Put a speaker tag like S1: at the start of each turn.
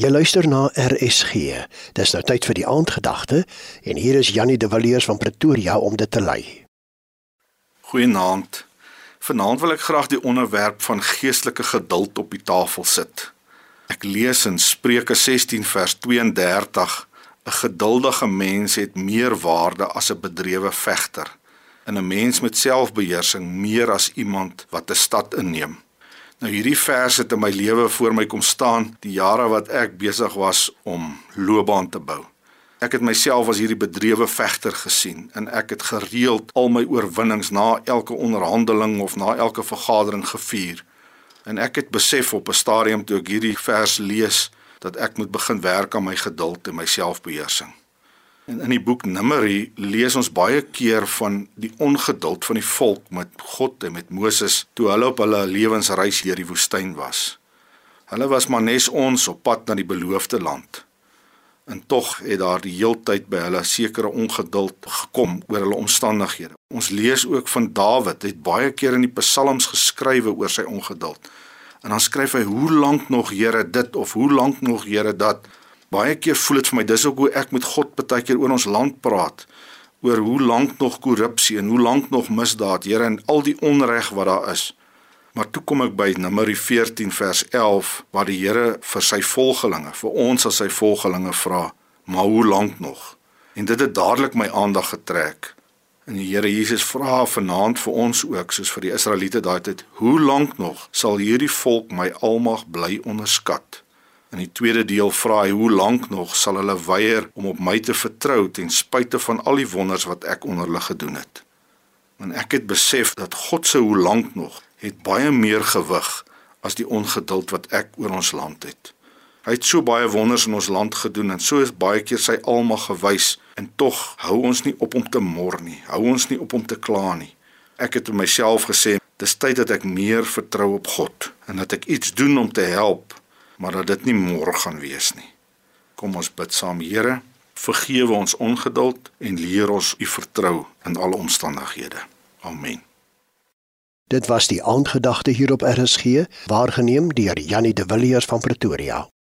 S1: Jy luister na RSG. Dis nou tyd vir die aandgedagte en hier is Jannie de Villiers van Pretoria om dit te lei.
S2: Goeienaand. Vanaand wil ek graag die onderwerp van geestelike geduld op die tafel sit. Ek lees in Spreuke 16 vers 32: 'n Geduldige mens het meer waarde as 'n bedrewe vegter, en 'n mens met selfbeheersing meer as iemand wat 'n stad inneem. Nou hierdie vers het in my lewe voor my kom staan die jare wat ek besig was om loopbaan te bou. Ek het myself as hierdie bedrewe vegter gesien en ek het gereeld al my oorwinnings na elke onderhandeling of na elke vergadering gevier. En ek het besef op 'n stadium toe ek hierdie vers lees dat ek moet begin werk aan my geduld en my selfbeheersing. En in die boek Numeri lees ons baie keer van die ongeduld van die volk met God en met Moses toe hulle op hulle lewensreis deur die woestyn was. Hulle was maar nes ons op pad na die beloofde land. En tog het daar die heeltyd by hulle sekere ongeduld gekom oor hulle omstandighede. Ons lees ook van Dawid, het baie keer in die psalms geskrywe oor sy ongeduld. En dan skryf hy: "Hoe lank nog, Here, dit of hoe lank nog, Here, dat?" Baie keer voel dit vir my dis ook hoe ek met God baie keer oor ons land praat oor hoe lank nog korrupsie en hoe lank nog misdaad, Here, en al die onreg wat daar is. Maar toe kom ek by Numeri 14 vers 11 waar die Here vir sy volgelinge, vir ons as sy volgelinge vra, "Maar hoe lank nog?" En dit het dadelik my aandag getrek. En die Here Jesus vra vanaand vir ons ook soos vir die Israeliete daai tyd, "Hoe lank nog sal hierdie volk my almag bly onderskat?" In die tweede deel vra hy hoe lank nog sal hulle weier om op my te vertrou ten spyte van al die wonders wat ek onder hulle gedoen het. En ek het besef dat God se hoe lank nog het baie meer gewig as die ongeduld wat ek oor ons land het. Hy het so baie wonders in ons land gedoen en so is baie keer sy almag gewys en tog hou ons nie op om te mor nie. Hou ons nie op om te kla nie. Ek het vir myself gesê, dis tyd dat ek meer vertrou op God en dat ek iets doen om te help maar dat dit nie môre gaan wees nie. Kom ons bid saam, Here, vergewe ons ongeduld en leer ons U vertrou in alle omstandighede. Amen.
S1: Dit was die aandgedagte hier op RSG, waargeneem deur Janie de Villiers van Pretoria.